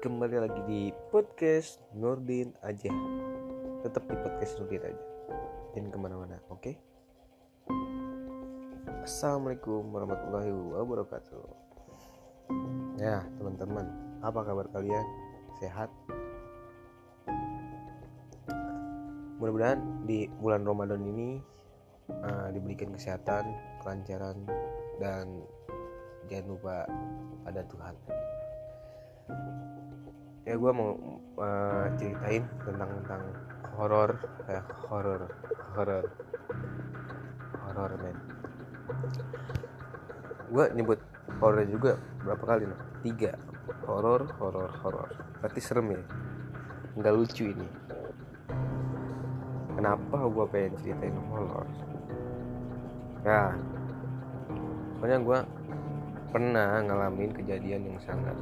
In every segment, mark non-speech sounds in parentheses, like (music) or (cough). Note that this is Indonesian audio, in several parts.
kembali lagi di podcast Nurdin aja Tetap di podcast Nurdin aja Jangan ke mana-mana, oke? Assalamualaikum warahmatullahi wabarakatuh Ya teman-teman, apa kabar kalian? Sehat? Mudah-mudahan di bulan Ramadan ini uh, diberikan kesehatan, kelancaran, dan jangan lupa pada Tuhan ya gue mau uh, ceritain tentang tentang horor kayak horor horor. Horor men. Gue nyebut horor juga berapa kali nih? Tiga. Horor horor horor. Berarti serem ya? Nggak lucu ini. Kenapa gue pengen ceritain horor? Nah pokoknya gue pernah ngalamin kejadian yang sangat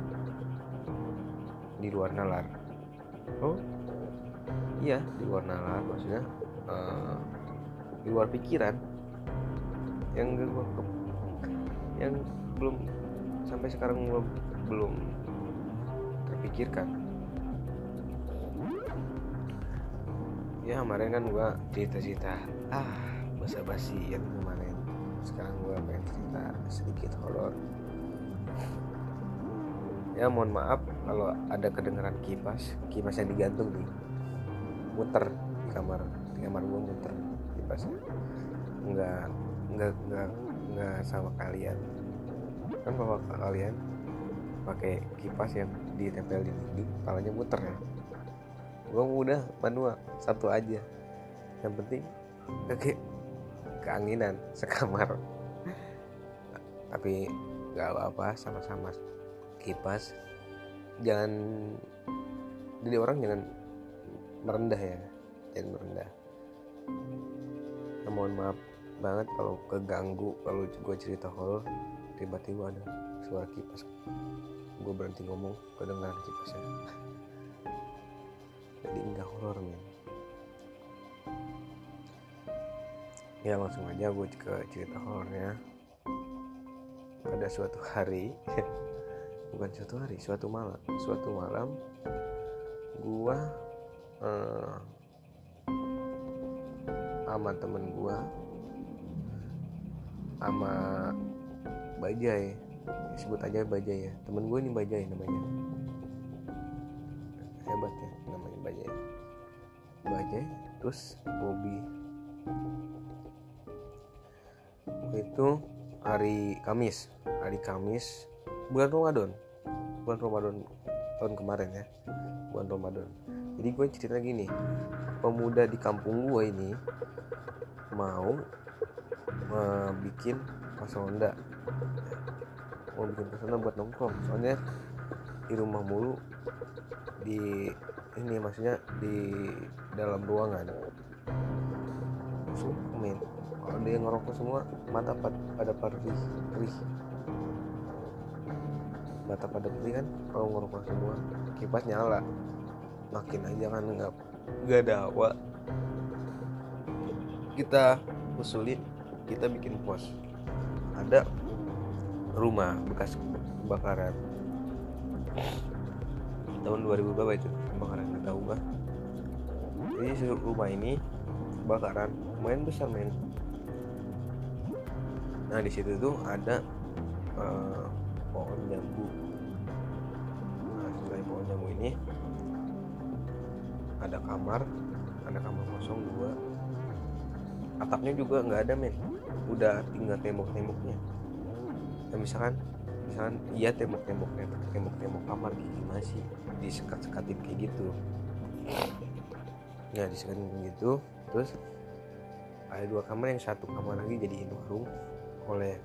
di luar nalar. Oh? Iya di luar nalar maksudnya uh, di luar pikiran. Yang gua yang belum sampai sekarang belum belum terpikirkan. Ya kemarin kan gua cerita-cerita ah basa-basi yang kemarin. Sekarang gua pengen cerita sedikit horor ya mohon maaf kalau ada kedengaran kipas kipas yang digantung nih muter di kamar di kamar gue muter kipasnya nggak nggak nggak nggak sama kalian. Kan bapak kalian pakai kipas yang ditempel di dinding kepalanya muter ya. Gue mudah manual satu aja. Yang penting ke keanginan sekamar. Tapi nggak apa-apa sama-sama kipas jangan jadi orang jangan merendah ya jangan merendah. Ya, mohon maaf banget kalau keganggu kalau gue cerita horor tiba-tiba ada suara kipas. Gue berhenti ngomong kedengaran kipasnya. (laughs) Jadi enggak horor men. Ya langsung aja gue ke cerita horornya. Pada suatu hari (laughs) bukan suatu hari suatu malam. Suatu malam gua uh, sama temen gua sama Bajai. Sebut aja Bajai ya. Temen gue ini Bajai namanya. Hebat ya namanya Bajai. Bajai terus Bobby. Itu hari Kamis. Hari Kamis bulan Ramadan bulan Ramadan tahun kemarin ya bulan Ramadan. Jadi gue cerita gini pemuda di kampung gue ini mau uh, bikin pasang Honda. Mau bikin pasang Honda buat nongkrong soalnya di rumah mulu di ini maksudnya di dalam ruangan. Men kalau dia ngerokok semua mata pada perih perih mata pada putih kan kalau ngerokok semua kipas nyala. Makin aja kan nggak nggak ada hawa. Kita usulin kita bikin pos. Ada rumah bekas kebakaran. Tahun 2000 berapa itu kebakaran? Nggak tahu bah jadi rumah ini kebakaran lumayan besar men. Nah di situ tuh ada uh, pohon jambu. Nah selain pohon jambu ini ada kamar ada kamar kosong dua. Atapnya juga nggak ada men udah tinggal tembok-temboknya. Ya misalkan misalkan iya tembok-temboknya tembok-tembok kamar gini masih disekat-sekatin kayak gitu. Ya disekatin kayak gitu terus ada dua kamar yang satu kamar lagi jadiin warung oleh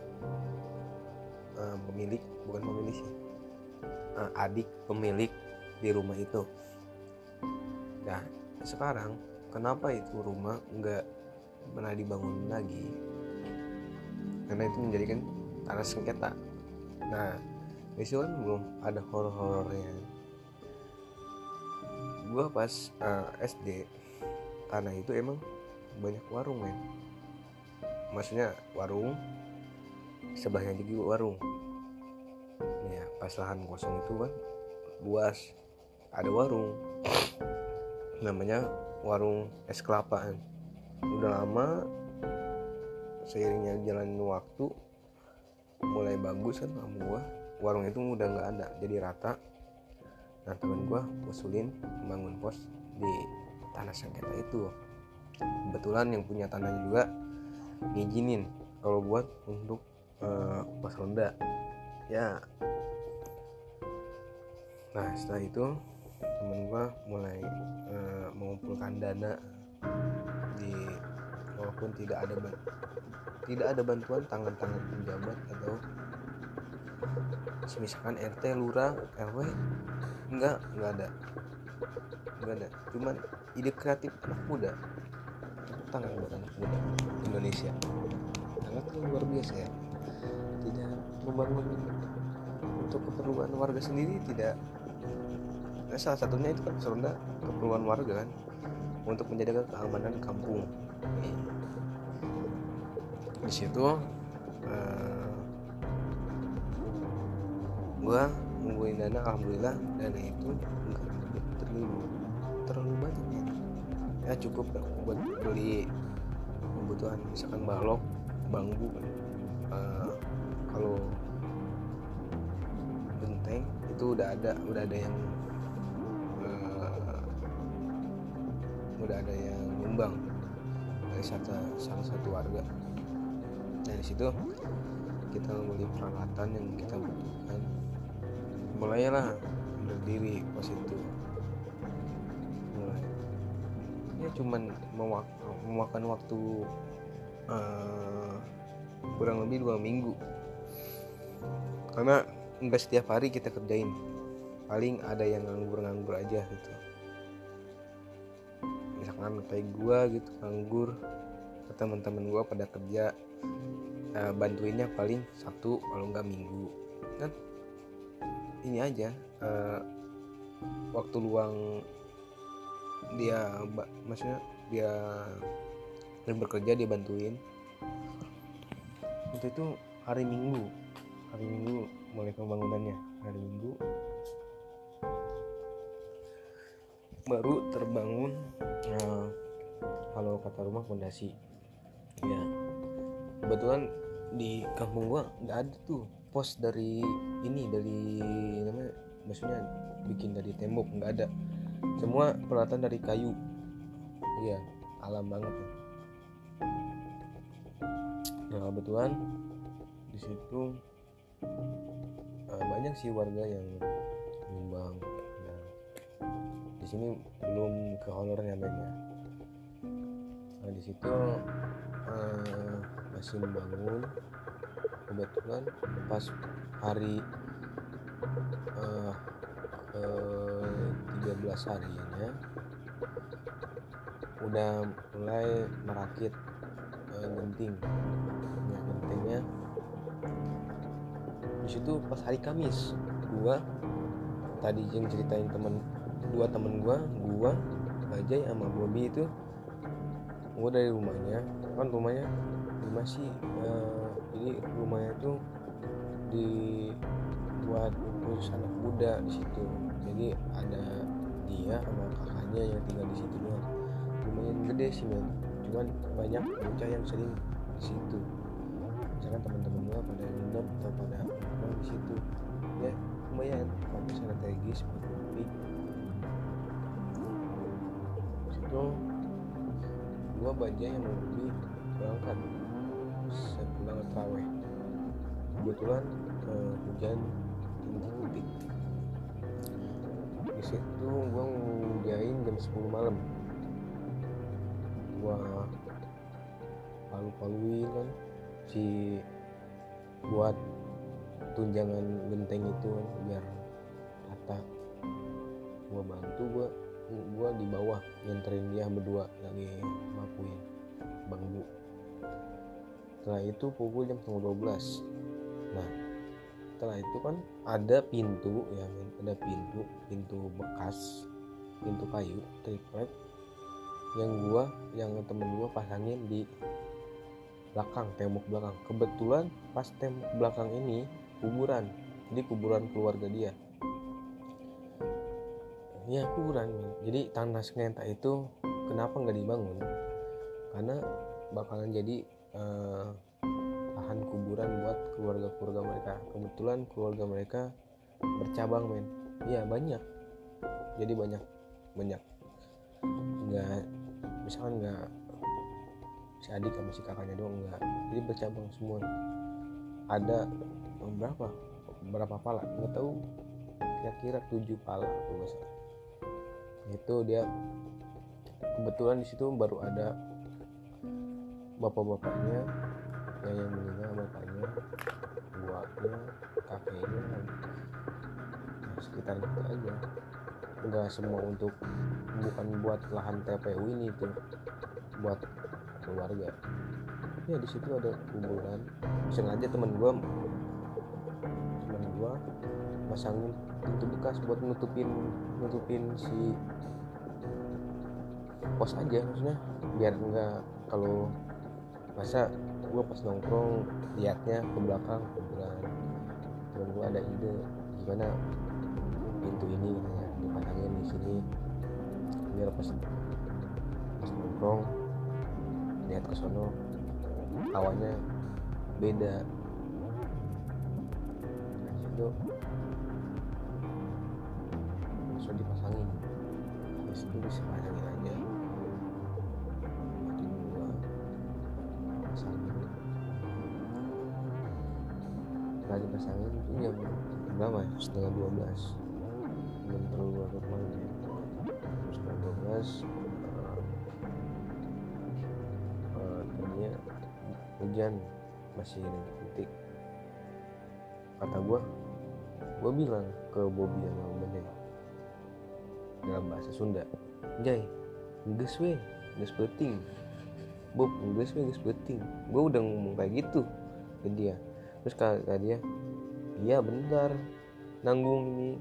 pemilik bukan pemilik sih. Uh, adik pemilik di rumah itu. Nah sekarang kenapa itu rumah nggak pernah dibangun lagi? Karena itu menjadikan tanah sengketa. Nah itu kan belum ada horor-horornya. Gua pas uh, SD tanah itu emang banyak warung men. Maksudnya warung sebelahnya juga warung ya pas lahan kosong itu kan luas ada warung. Namanya warung es kelapa kan udah lama seiringnya jalan waktu mulai bagus kan sama gua. Warung itu udah nggak ada jadi rata. Nah temen gua usulin bangun pos di tanah sengketa itu. Kebetulan yang punya tanah juga ngizinin kalau buat untuk uh, pos ronda ya. Nah setelah itu temen gua mulai uh, mengumpulkan dana di walaupun tidak ada tidak ada bantuan tangan-tangan penjabat atau misalkan RT lurah RW enggak enggak ada. Enggak ada. Cuman ide kreatif anak muda. Tangan buat anak muda Indonesia. Sangat luar biasa ya tidak membangun untuk keperluan warga sendiri tidak nah, salah satunya itu kan seronda keperluan warga kan untuk menjaga keamanan kampung. Di situ uh, gue nungguin dana alhamdulillah dana itu enggak terlalu terlalu banyak ya. Ya cukup buat beli kebutuhan misalkan balok bangku uh, kalau genteng itu udah ada udah ada yang uh, udah ada yang nyumbang dari satu, salah satu warga. Dari situ kita membeli peralatan yang kita butuhkan. Mulailah berdiri pas itu. Mulai. Ya cuman memakan waktu uh, kurang lebih dua minggu karena nggak setiap hari kita kerjain. Paling ada yang nganggur-nganggur aja gitu. Misalkan kayak gua gitu nganggur. Teman-teman gua pada kerja uh, bantuinnya paling satu kalau nggak minggu. Kan ini aja uh, waktu luang dia maksudnya dia yang bekerja dia bantuin. Itu itu hari minggu hari minggu mulai pembangunannya. Hari minggu baru terbangun uh, kalau kata rumah fondasi. Ya kebetulan di kampung gua nggak ada tuh pos dari ini dari namanya maksudnya bikin dari tembok nggak ada. Semua peralatan dari kayu. Iya alam banget ya. nah kebetulan di situ uh, banyak sih warga yang nyumbang. Nah di sini belum ke honornya mainnya nah di situ uh, masih membangun. Kebetulan pas hari uh, ke 13 harinya udah mulai merakit uh, genting. Ya gentingnya di situ pas hari Kamis gua tadi yang ceritain temen dua temen gua gua Bajai sama Bobby itu gua dari rumahnya kan rumahnya masih uh, jadi rumahnya itu dibuat khusus anak muda di situ. Jadi ada dia sama kakaknya yang tinggal di situ doang. Lumayan gede sih men. Cuman banyak bocah yang sering di situ misalkan teman-teman gua pada nginep atau pada nongkrong di situ. Ya lumayan. Bagus strategis kopi situ gua baca yang mau beli berangkat sepulang terawih. Kebetulan uh, hujan tinggi di situ gua ngujain jam 10 malam. Gua palu-paluin kan si buat tunjangan genteng itu kan biar rata. Gua bantu gua gua di bawah nganterin dia berdua lagi mapuin bambu setelah itu pukul jam setengah 12 nah setelah itu kan ada pintu ya ada pintu pintu bekas pintu kayu triplek yang gua yang temen gua pasangin di belakang tembok belakang. Kebetulan pas tembok belakang ini kuburan. Jadi kuburan keluarga dia. Ya kuburan jadi tanah Sengenta itu kenapa nggak dibangun? Karena bakalan jadi uh, lahan kuburan buat keluarga-keluarga mereka. Kebetulan keluarga mereka bercabang men. Iya banyak. Jadi banyak banyak. Nggak misalkan nggak si adik sama si kakaknya doang enggak. Jadi bercabang semua. Ada berapa? Berapa pala? Nggak tahu. Kira-kira tujuh pala kalau itu dia. Kebetulan di situ baru ada bapak-bapaknya yang yang meninggal bapaknya buatnya kakeknya nah, sekitar itu aja. Enggak semua untuk bukan buat lahan TPU ini tuh. Buat keluarga. Ya di situ ada kuburan sengaja teman gue teman gue pasangin pintu bekas buat nutupin nutupin si pos aja maksudnya. Biar enggak kalau masa gue pas nongkrong liatnya ke belakang kuburan temen gue ada ide gimana pintu ini katanya dipasangin di sini. Biar pas nongkrong lihat ke sono awalnya beda. Nah situ. Langsung dipasangin di situ bisa pasangin aja. Mati dua. Pasangin. Setelah dipasangin itu jam berapa ya setengah dua belas. Belum terlalu larut malam ya setengah dua belas hujan masih titik kata gue gue bilang ke Bobby sama Bade dalam bahasa Sunda Jai nges we nges beting Bob nges we nges beting gue udah ngomong kayak gitu ke dia. Terus kata dia iya bentar nanggung ini.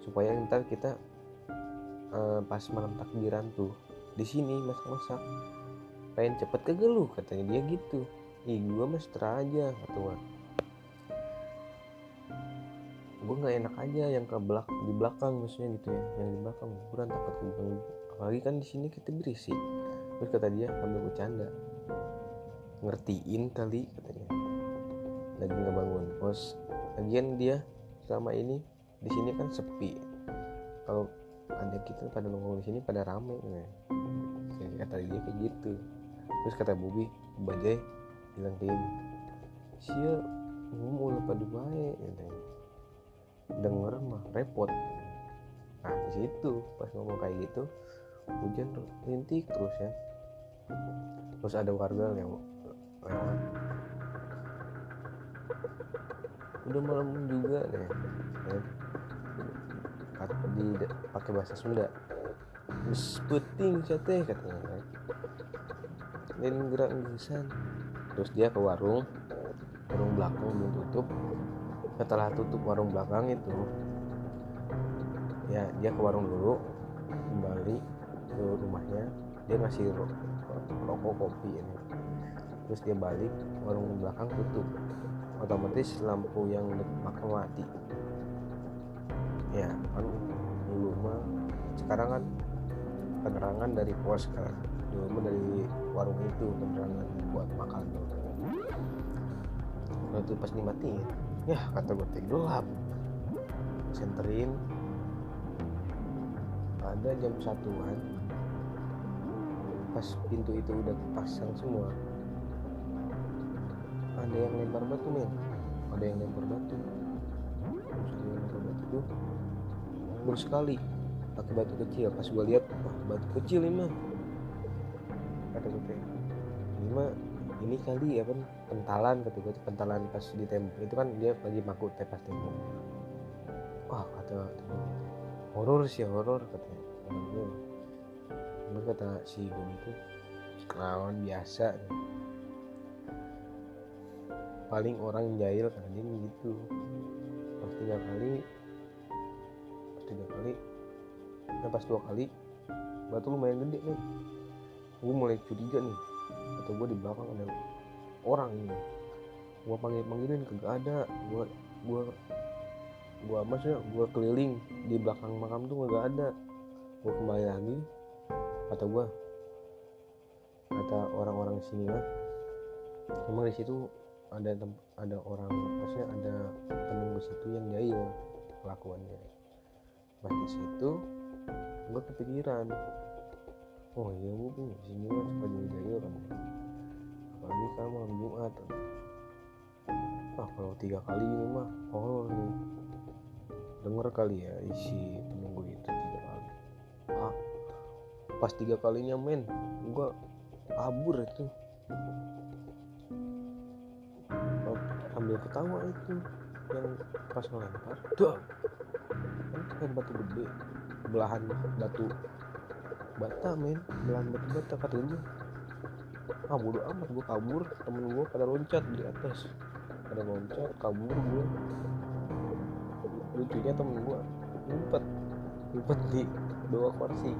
Supaya ntar kita uh, pas malam takbiran tuh di sini masak-masak pengen cepet ke katanya dia gitu. Ih gue mas aja kata gue gue nggak enak aja yang ke belak di belakang maksudnya gitu ya yang di belakang. Kuburan takut ke belakang apalagi kan di sini kita berisik. Terus kata dia ambil bercanda ngertiin kali katanya. Lagi ngebangun pos lagian dia selama ini di sini kan sepi. Kalau ada kita pada nongkrong di sini pada rame ya. kata dia kayak gitu terus kata Bobi Bajai bilang ke ini sia mau lupa katanya denger mah repot nah di situ pas ngomong kayak gitu hujan rintik terus ya terus ada warga yang lewat udah malam juga deh ya. pakai bahasa Sunda Seputing teh katanya dan gerak gerusan terus dia ke warung warung belakang belum tutup. Setelah tutup warung belakang itu ya dia ke warung dulu kembali ke rumahnya. Dia ngasih rokok kopi ini. Terus dia balik warung belakang tutup. Otomatis lampu yang dekat mati. Ya kan dulu mah sekarang kan penerangan dari pos kan dulu dari warung itu penerangan buat makan tuh. Itu pas dimatiin ya kata gue teh gelap senterin ada jam satuan pas pintu itu udah pasang semua ada yang lempar batu men ada yang lempar batu. Terus yang lempar batu tuh sekali. Pakai batu kecil. Pas gue lihat batu kecil ini mah kata gue ini mah ini kali ya kan pentalan kata gue pentalan pas di tembok itu kan dia lagi maku tepas tembok wah kata horor sih horor katanya Bener kata si Bom itu lawan biasa. Paling orang jahil karena dia gitu. Pas tiga kali pas tiga kali nah pas dua kali batu lumayan gede nih gue mulai curiga nih atau gue di belakang ada orang ini. Gue panggil panggilin kagak ada. Gue gue gua maksudnya gua keliling di belakang makam tuh nggak ada. Gua kembali lagi kata gua kata orang-orang sini mah emang di situ ada ada orang maksudnya ada penunggu situ yang jahil kelakuannya. Pas di situ gua kepikiran oh iya bu. Bu, sini mah suka jahil jahil kan apalagi kan malam Jumat. Ah kalau tiga kali ini mah horor nih. Denger kali ya isi penunggu itu tiga kali. Ah pas tiga kalinya men gua kabur itu. Oh, sambil ketawa itu yang pas ngelempar. Dah kan kan batu gede belahan batu bata men. Belahan batu bata kata gue ah bodo amat gue kabur. Temen gue pada loncat di atas. Pada loncat kabur gue lucunya temen gue ngumpet. Ngumpet di bawah kursi.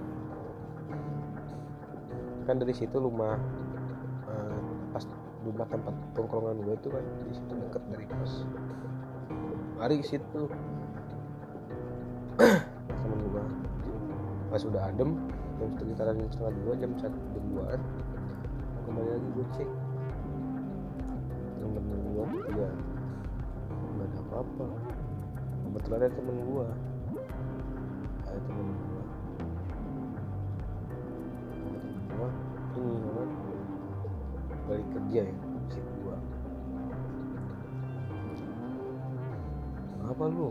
Kan dari situ rumah eh, pas rumah tempat tongkrongan gue itu kan di situ deket dari kos lari ke situ. (clears throat) Temen gue pas udah adem jam sekitaran jam setengah dua jam satu jam duaan. Kembali lagi gue cek. Temen gue juga nggak ada apa-apa. Kebetulan ada temen gue ada temen gue gue ini apa? Balik kerja ya si gue apa lu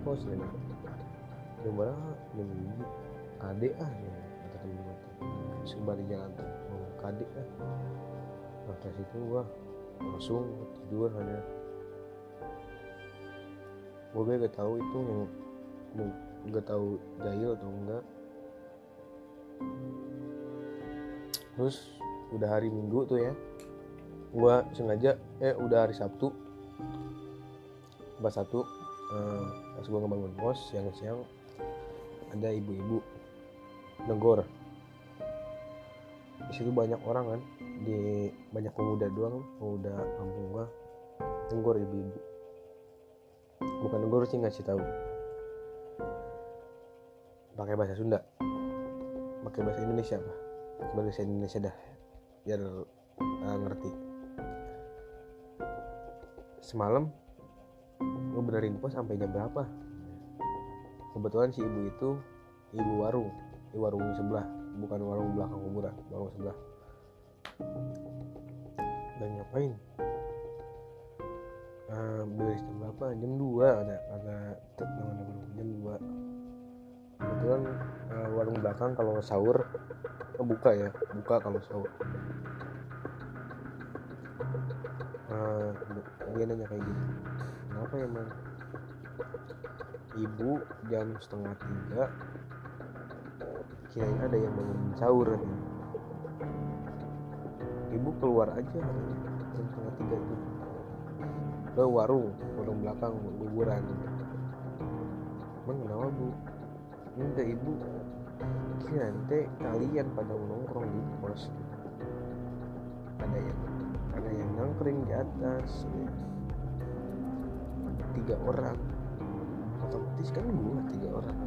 pos ya coba nunggu ade ah ya kata temen gue sembari jalan tuh mau kade ah. Nah dari situ gua langsung tidur ada gue gak tahu itu yang gak tahu jahil atau enggak. Terus udah hari minggu tuh ya gua sengaja eh udah hari sabtu pas satu eh, pas gua ngebangun pos siang-siang ada ibu-ibu negor. Di situ banyak orang kan di banyak pemuda doang pemuda kampung gua. Negor ibu-ibu. Bukan negor sih ngasih tahu. Pakai bahasa Sunda. Pakai bahasa Indonesia apa? Pakai bahasa Indonesia dah biar uh, ngerti. Semalam gue benerin pos sampai jam berapa? Kebetulan si ibu itu ibu warung di warung sebelah bukan warung belakang kuburan warung sebelah. Dan ngapain? Uh, beres jam berapa? Jam 2 ada ada teman jam 2 kebetulan uh, warung belakang kalau sahur oh, buka ya buka kalau sahur. Uh, dia nanya kayak gitu kenapa ya ibu jam setengah tiga. Kirain ada yang bangun sahur nih. ibu keluar aja. Jam setengah tiga itu. Ke warung warung belakang liburan. Emang kenapa bu? Enggak ibu. Nanti kalian pada nongkrong di pos. Ada yang ada yang nongkrong di atas ya. Tiga orang. Otomatis kan gua tiga orang.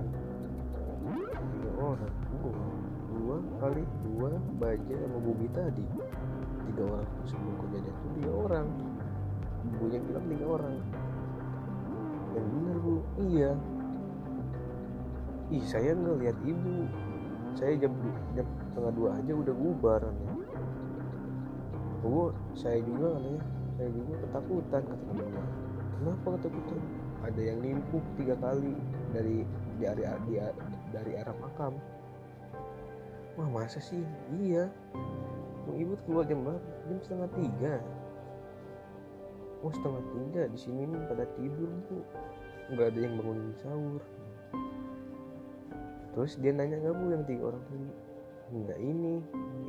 Tiga orang. Gua dua kali dua baja sama bubi tadi. Tiga orang. Sebelum kejadian itu tiga orang. Ibunya bilang tiga orang. Yang benar bu. Iya. Ih saya nggak lihat ibu. Saya jam jam setengah dua aja udah bubar ya. bu saya juga katanya saya juga ketakutan kata kenapa ketakutan ada yang nimpuk tiga kali dari di area di, dari arah makam. Wah masa sih? Iya. Ibu keluar jam berapa? Jam setengah tiga. Oh setengah tiga di sini nih pada tidur bu nggak ada yang bangun sahur. Terus dia nanya nggak bu yang tiga orang tadi? Nggak ini.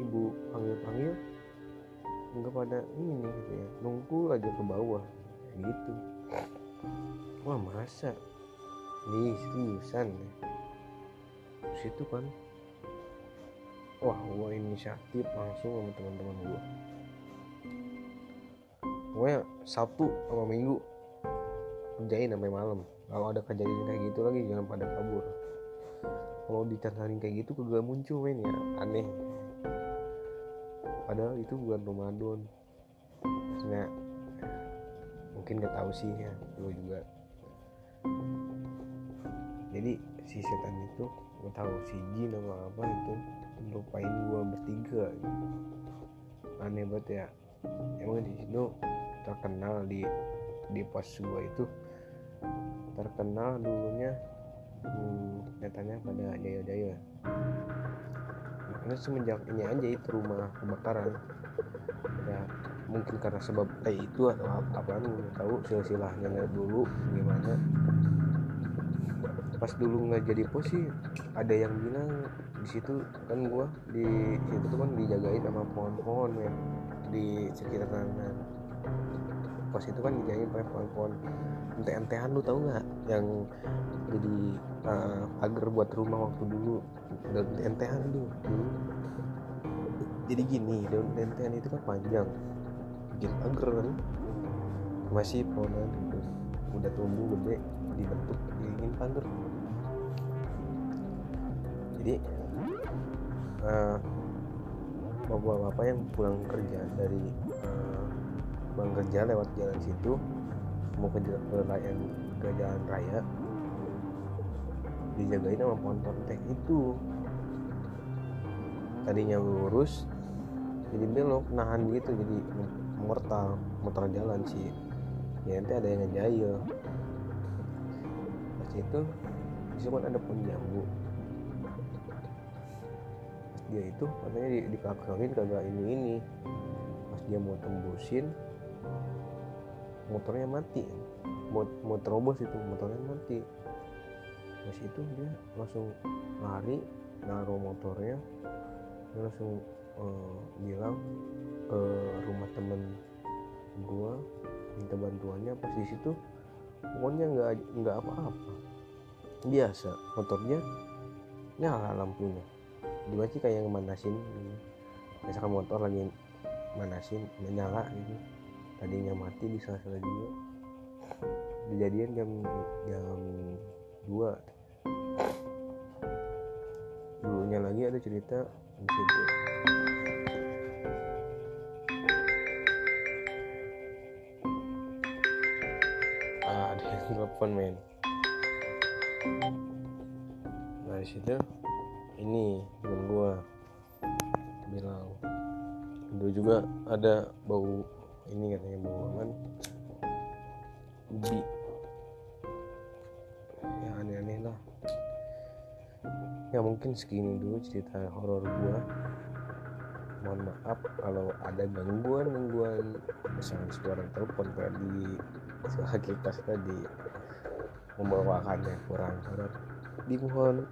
Ibu panggil panggil nggak pada ini gitu ya. Nunggu aja ke bawah. Gitu wah masa? Nih seriusan ya situ kan. Wah gue inisiatif langsung sama teman-teman gue pokoknya Sabtu sama Minggu kerjain sampai malam. Kalau ada kejadian kayak gitu lagi jangan pada kabur. Kalau ditandarin kayak gitu kagak muncul men ya. Aneh. Padahal itu bulan Ramadan mungkin gak tahu sih ya gue juga. Jadi si setan itu gue tahu si jin sama apa itu melupain gue bertiga. Aneh banget ya. Emang di situ terkenal di di pos gue itu. Terkenal dulunya hmm, katanya pada jaya-jaya. Karena semenjak ini aja itu rumah kebakaran. Ya mungkin karena sebab kayak itu atau apa nggak tahu silsilahnya nggak dulu gimana. Pas dulu nggak jadi pos sih ada yang bilang di situ kan gua di situ tuh kan dijagain sama pohon-pohon ya di sekitar kanan pos itu kan dijagain pakai pohon-pohon ente-entehan lu tau nggak? Yang jadi uh, agar buat rumah waktu dulu daun entehan dulu dulu. Jadi gini daun entehan itu kan panjang bikin agar kan? Masih pohonan gitu udah tumbuh gede dibentuk ingin pagar jadi uh, bapak-bapak yang pulang kerja dari uh, kerja lewat jalan situ mau ke, ke, ke jalan raya dijagain sama pohon-pohon teh itu. Tadinya lurus jadi belok nahan gitu jadi mortal motor jalan sih. Ya nanti ada yang ngejayel pas itu di situ kan ada pohon jambu. Pas dia itu katanya di, dikakangin kagak ini ini pas dia mau tembusin motornya mati. Mau mau terobos itu motornya mati. Pas itu dia langsung lari naruh motornya. Dia langsung uh, bilang ke rumah temen gua minta bantuannya pas di situ pokoknya nggak nggak apa-apa. Biasa motornya nyala lampunya. Dia sih kayak ngemanasin misalkan motor lagi manasin nyala gitu. Tadinya mati bisa salah juga. Kejadian jam jam 2 dulunya lagi ada cerita di situ telepon men. Nah situ ini temen gua bilang dulu juga ada bau ini katanya bau aman ubi. Ya aneh-aneh lah. Ya mungkin segini dulu cerita horor gua mohon maaf kalau ada gangguan gangguan misalnya suara telepon tadi suara kita tadi membawakannya kurang. Horor dimohon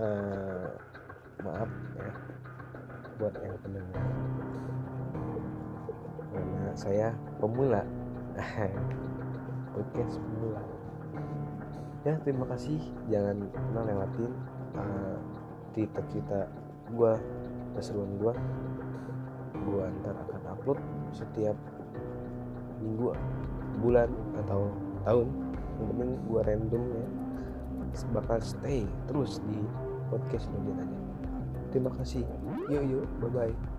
uh, maaf ya buat yang pendengar. Karena saya pemula. (laughs) Podcast pemula. Ya terima kasih. Jangan pernah lewatin uh, cerita-cerita gue keseruan gue gue ntar akan upload setiap minggu bulan atau tahun. Yang penting gue random ya. Bakal stay terus di podcast Nudin aja. Terima kasih. Yuk yuk bye bye